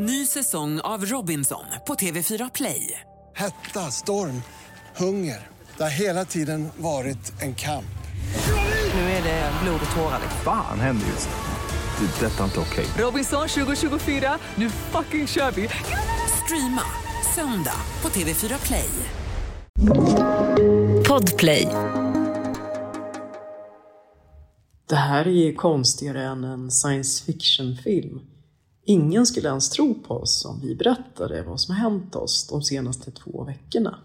Ny säsong av Robinson på TV4 Play. Hetta, storm, hunger. Det har hela tiden varit en kamp. Nu är det blod och tårar. Fan händer just nu. Det. är Detta är inte okej. Robinson 2024, nu fucking kör vi! Streama söndag på TV4 Play. Podplay. Det här är ju konstigare än en science fiction-film. Ingen skulle ens tro på oss om vi berättade vad som hänt oss de senaste två veckorna.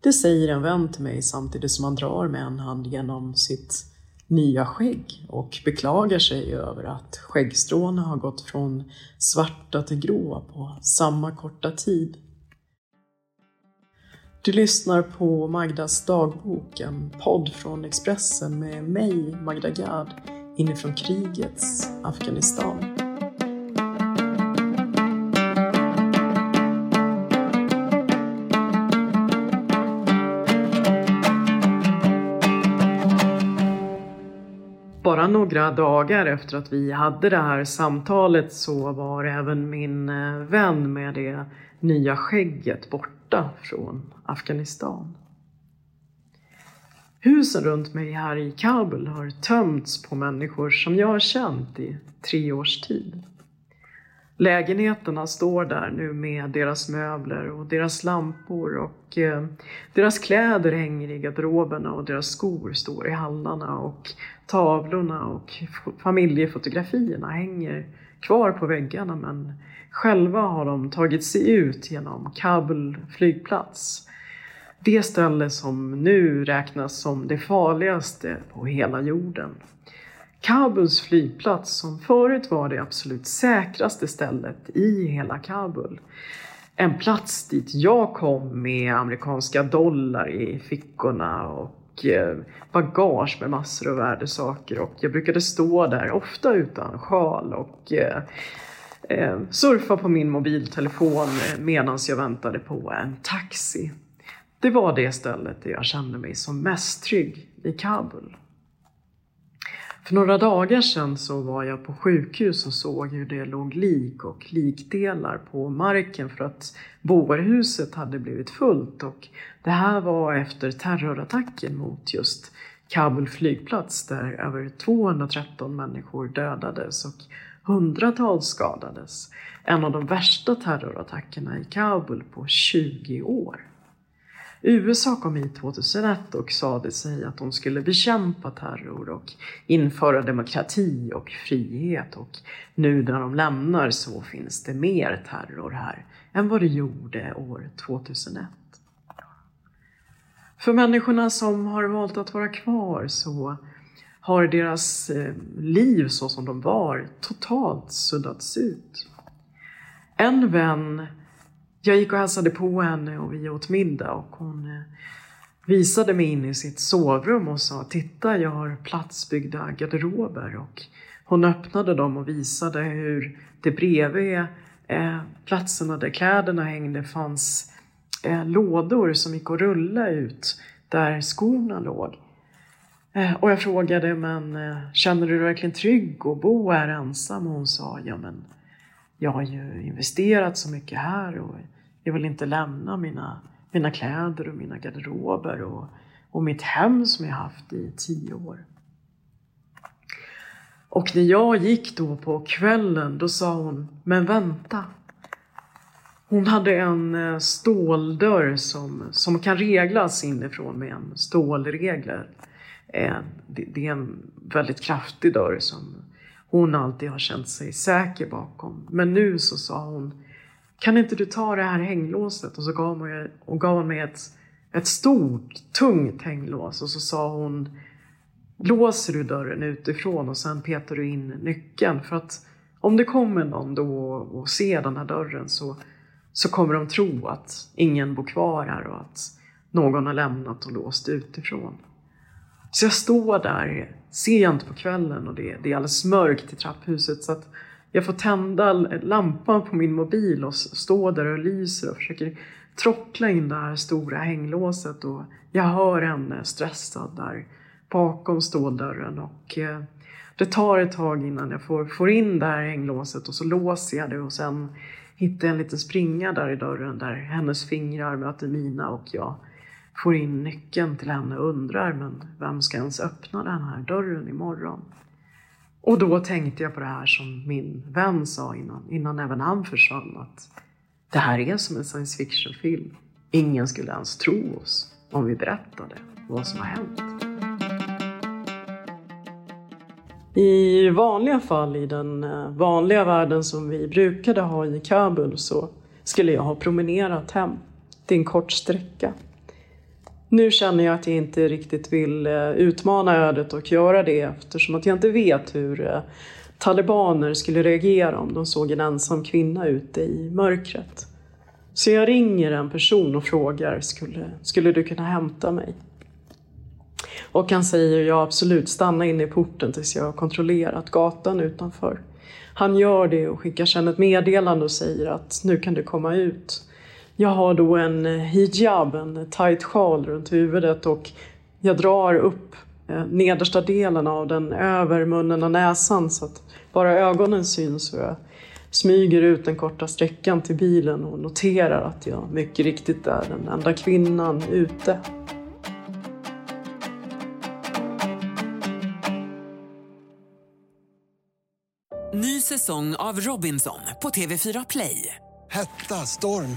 Det säger en vän till mig samtidigt som han drar med en hand genom sitt nya skägg och beklagar sig över att skäggstråna har gått från svarta till grå på samma korta tid. Du lyssnar på Magdas dagbok, en podd från Expressen med mig, Magda Gad, inifrån krigets Afghanistan. Några dagar efter att vi hade det här samtalet så var även min eh, vän med det nya skägget borta från Afghanistan. Husen runt mig här i Kabul har tömts på människor som jag har känt i tre års tid. Lägenheterna står där nu med deras möbler och deras lampor och eh, deras kläder hänger i garderoberna och deras skor står i hallarna och tavlorna och familjefotografierna hänger kvar på väggarna men själva har de tagit sig ut genom Kabul flygplats. Det ställe som nu räknas som det farligaste på hela jorden. Kabuls flygplats som förut var det absolut säkraste stället i hela Kabul. En plats dit jag kom med amerikanska dollar i fickorna och eh, bagage med massor av värdesaker och jag brukade stå där, ofta utan sjal och eh, eh, surfa på min mobiltelefon medan jag väntade på en taxi. Det var det stället där jag kände mig som mest trygg i Kabul. För några dagar sedan så var jag på sjukhus och såg hur det låg lik och likdelar på marken för att bårhuset hade blivit fullt och det här var efter terrorattacken mot just Kabul flygplats där över 213 människor dödades och hundratals skadades. En av de värsta terrorattackerna i Kabul på 20 år. USA kom hit 2001 och sade sig att de skulle bekämpa terror och införa demokrati och frihet och nu när de lämnar så finns det mer terror här än vad det gjorde år 2001. För människorna som har valt att vara kvar så har deras eh, liv så som de var totalt suddats ut. En vän jag gick och hälsade på henne och vi åt middag och hon eh, visade mig in i sitt sovrum och sa Titta, jag har platsbyggda garderober och hon öppnade dem och visade hur det bredvid eh, platserna där kläderna hängde fanns eh, lådor som gick att rulla ut där skorna låg. Eh, och jag frågade, men eh, känner du dig verkligen trygg att bo här ensam? Och hon sa, ja men jag har ju investerat så mycket här och jag vill inte lämna mina, mina kläder och mina garderober och, och mitt hem som jag haft i tio år. Och när jag gick då på kvällen, då sa hon, men vänta. Hon hade en eh, ståldörr som, som kan reglas inifrån med en stålregler. Eh, det är en väldigt kraftig dörr som hon alltid har känt sig säker bakom. Men nu så sa hon, kan inte du ta det här hänglåset? Och så gav hon, och gav hon mig ett, ett stort, tungt hänglås och så sa hon, låser du dörren utifrån och sen petar du in nyckeln. För att om det kommer någon då och ser den här dörren så, så kommer de tro att ingen bor kvar här och att någon har lämnat och låst utifrån. Så jag står där sent på kvällen och det, det är alldeles mörkt i trapphuset så att jag får tända lampan på min mobil och stå där och lyser och försöker trockla in det här stora hänglåset och jag hör henne stressad där bakom ståldörren och eh, Det tar ett tag innan jag får, får in det här hänglåset och så låser jag det och sen hittar jag en liten springa där i dörren där hennes fingrar möter mina och jag får in nyckeln till henne och undrar men vem ska ens öppna den här dörren imorgon? Och då tänkte jag på det här som min vän sa innan, innan även han försvann att det här är som en science fiction-film. Ingen skulle ens tro oss om vi berättade vad som har hänt. I vanliga fall i den eh, vanliga världen som vi brukade ha i Kabul så skulle jag ha promenerat hem. Det är en kort sträcka. Nu känner jag att jag inte riktigt vill eh, utmana ödet och göra det eftersom att jag inte vet hur eh, talibaner skulle reagera om de såg en ensam kvinna ute i mörkret. Så jag ringer en person och frågar, skulle, skulle du kunna hämta mig? Och han säger, ja absolut, stanna inne i porten tills jag har kontrollerat gatan utanför. Han gör det och skickar sedan ett meddelande och säger att nu kan du komma ut. Jag har då en hijab, en tight sjal runt huvudet och jag drar upp eh, nedersta delen av den över munnen och näsan så att bara ögonen syns. Och jag smyger ut den korta sträckan till bilen och noterar att jag mycket riktigt är den enda kvinnan ute. Ny säsong av Robinson på TV4 Play. Hetta, storm,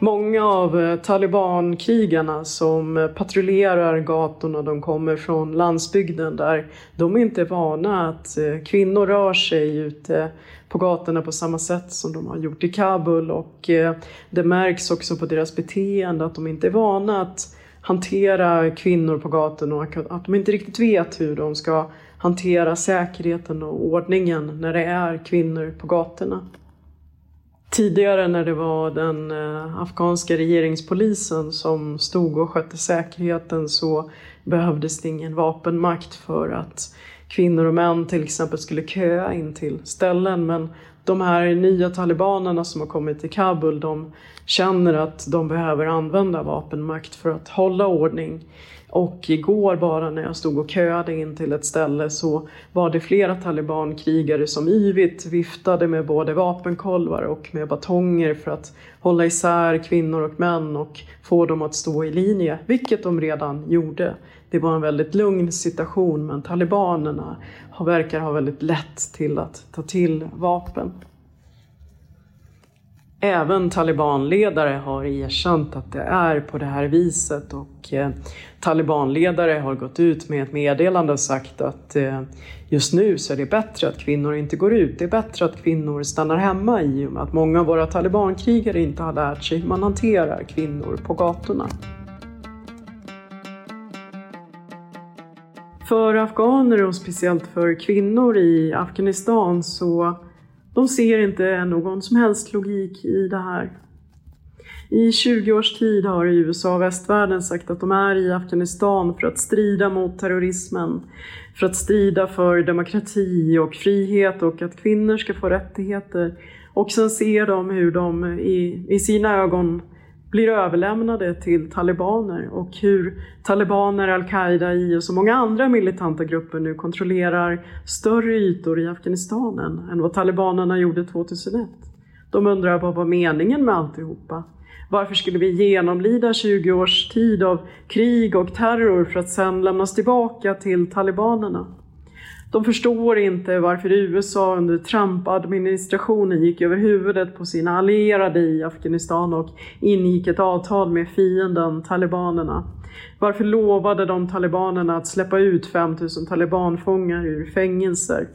Många av eh, talibankrigarna som eh, patrullerar gatorna, de kommer från landsbygden där de inte är vana att eh, kvinnor rör sig ute på gatorna på samma sätt som de har gjort i Kabul och det märks också på deras beteende att de inte är vana att hantera kvinnor på gatorna och att de inte riktigt vet hur de ska hantera säkerheten och ordningen när det är kvinnor på gatorna. Tidigare när det var den eh, afghanska regeringspolisen som stod och skötte säkerheten så behövdes det ingen vapenmakt för att kvinnor och män till exempel skulle köa in till ställen. Men de här nya talibanerna som har kommit till Kabul, de känner att de behöver använda vapenmakt för att hålla ordning. Och igår bara när jag stod och köade in till ett ställe så var det flera talibankrigare som yvigt viftade med både vapenkolvar och med batonger för att hålla isär kvinnor och män och få dem att stå i linje, vilket de redan gjorde. Det var en väldigt lugn situation men talibanerna verkar ha väldigt lätt till att ta till vapen. Även talibanledare har erkänt att det är på det här viset och eh, talibanledare har gått ut med ett meddelande och sagt att eh, just nu så är det bättre att kvinnor inte går ut. Det är bättre att kvinnor stannar hemma i och med att många av våra talibankrigare inte har lärt sig hur man hanterar kvinnor på gatorna. För afghaner och speciellt för kvinnor i Afghanistan så de ser inte någon som helst logik i det här. I 20 års tid har USA och västvärlden sagt att de är i Afghanistan för att strida mot terrorismen, för att strida för demokrati och frihet och att kvinnor ska få rättigheter. Och sen ser de hur de i, i sina ögon blir överlämnade till talibaner och hur talibaner, al-Qaida, IS och många andra militanta grupper nu kontrollerar större ytor i Afghanistan än vad talibanerna gjorde 2001. De undrar vad var meningen med alltihopa? Varför skulle vi genomlida 20 års tid av krig och terror för att sedan lämnas tillbaka till talibanerna? De förstår inte varför USA under Trump-administrationen gick över huvudet på sina allierade i Afghanistan och ingick ett avtal med fienden talibanerna. Varför lovade de talibanerna att släppa ut 5000 talibanfångar ur fängelser?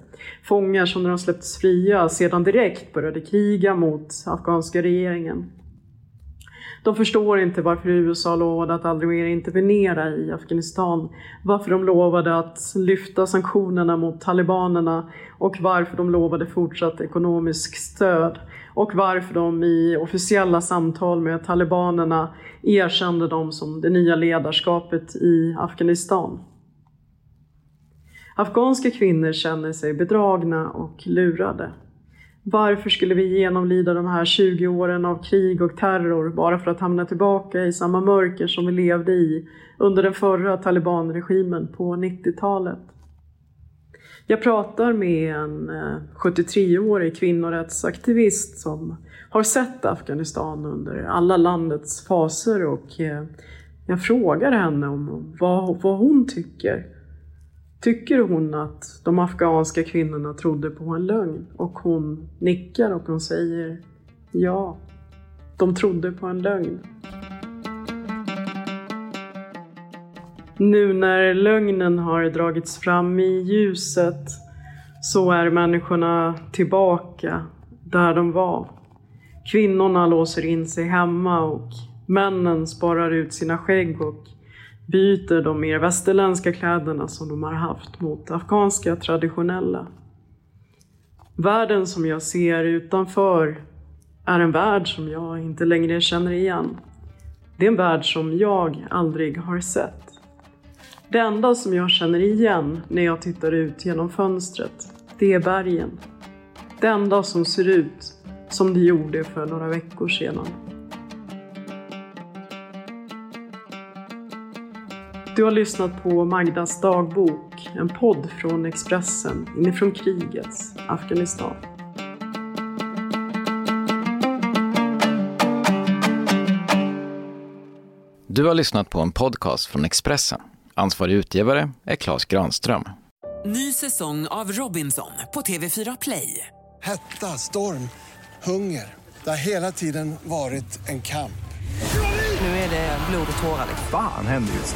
Fångar som när de släpptes fria sedan direkt började kriga mot afghanska regeringen. De förstår inte varför USA lovade att aldrig mer intervenera i Afghanistan, varför de lovade att lyfta sanktionerna mot talibanerna och varför de lovade fortsatt ekonomiskt stöd och varför de i officiella samtal med talibanerna erkände dem som det nya ledarskapet i Afghanistan. Afghanska kvinnor känner sig bedragna och lurade. Varför skulle vi genomlida de här 20 åren av krig och terror bara för att hamna tillbaka i samma mörker som vi levde i under den förra talibanregimen på 90-talet? Jag pratar med en eh, 73-årig kvinnorättsaktivist som har sett Afghanistan under alla landets faser och eh, jag frågar henne om vad, vad hon tycker. Tycker hon att de afghanska kvinnorna trodde på en lögn? Och hon nickar och hon säger ja, de trodde på en lögn. Nu när lögnen har dragits fram i ljuset så är människorna tillbaka där de var. Kvinnorna låser in sig hemma och männen sparar ut sina skägg och byter de mer västerländska kläderna som de har haft mot afghanska traditionella. Världen som jag ser utanför är en värld som jag inte längre känner igen. Det är en värld som jag aldrig har sett. Det enda som jag känner igen när jag tittar ut genom fönstret, det är bergen. Det enda som ser ut som det gjorde för några veckor sedan. Du har lyssnat på Magdas dagbok, en podd från Expressen inifrån krigets Afghanistan. Du har lyssnat på en podcast från Expressen. Ansvarig utgivare är Klas Granström. Ny säsong av Robinson på TV4 Play. Hetta, storm, hunger. Det har hela tiden varit en kamp. Nu är det blod och tårar. Fan händer just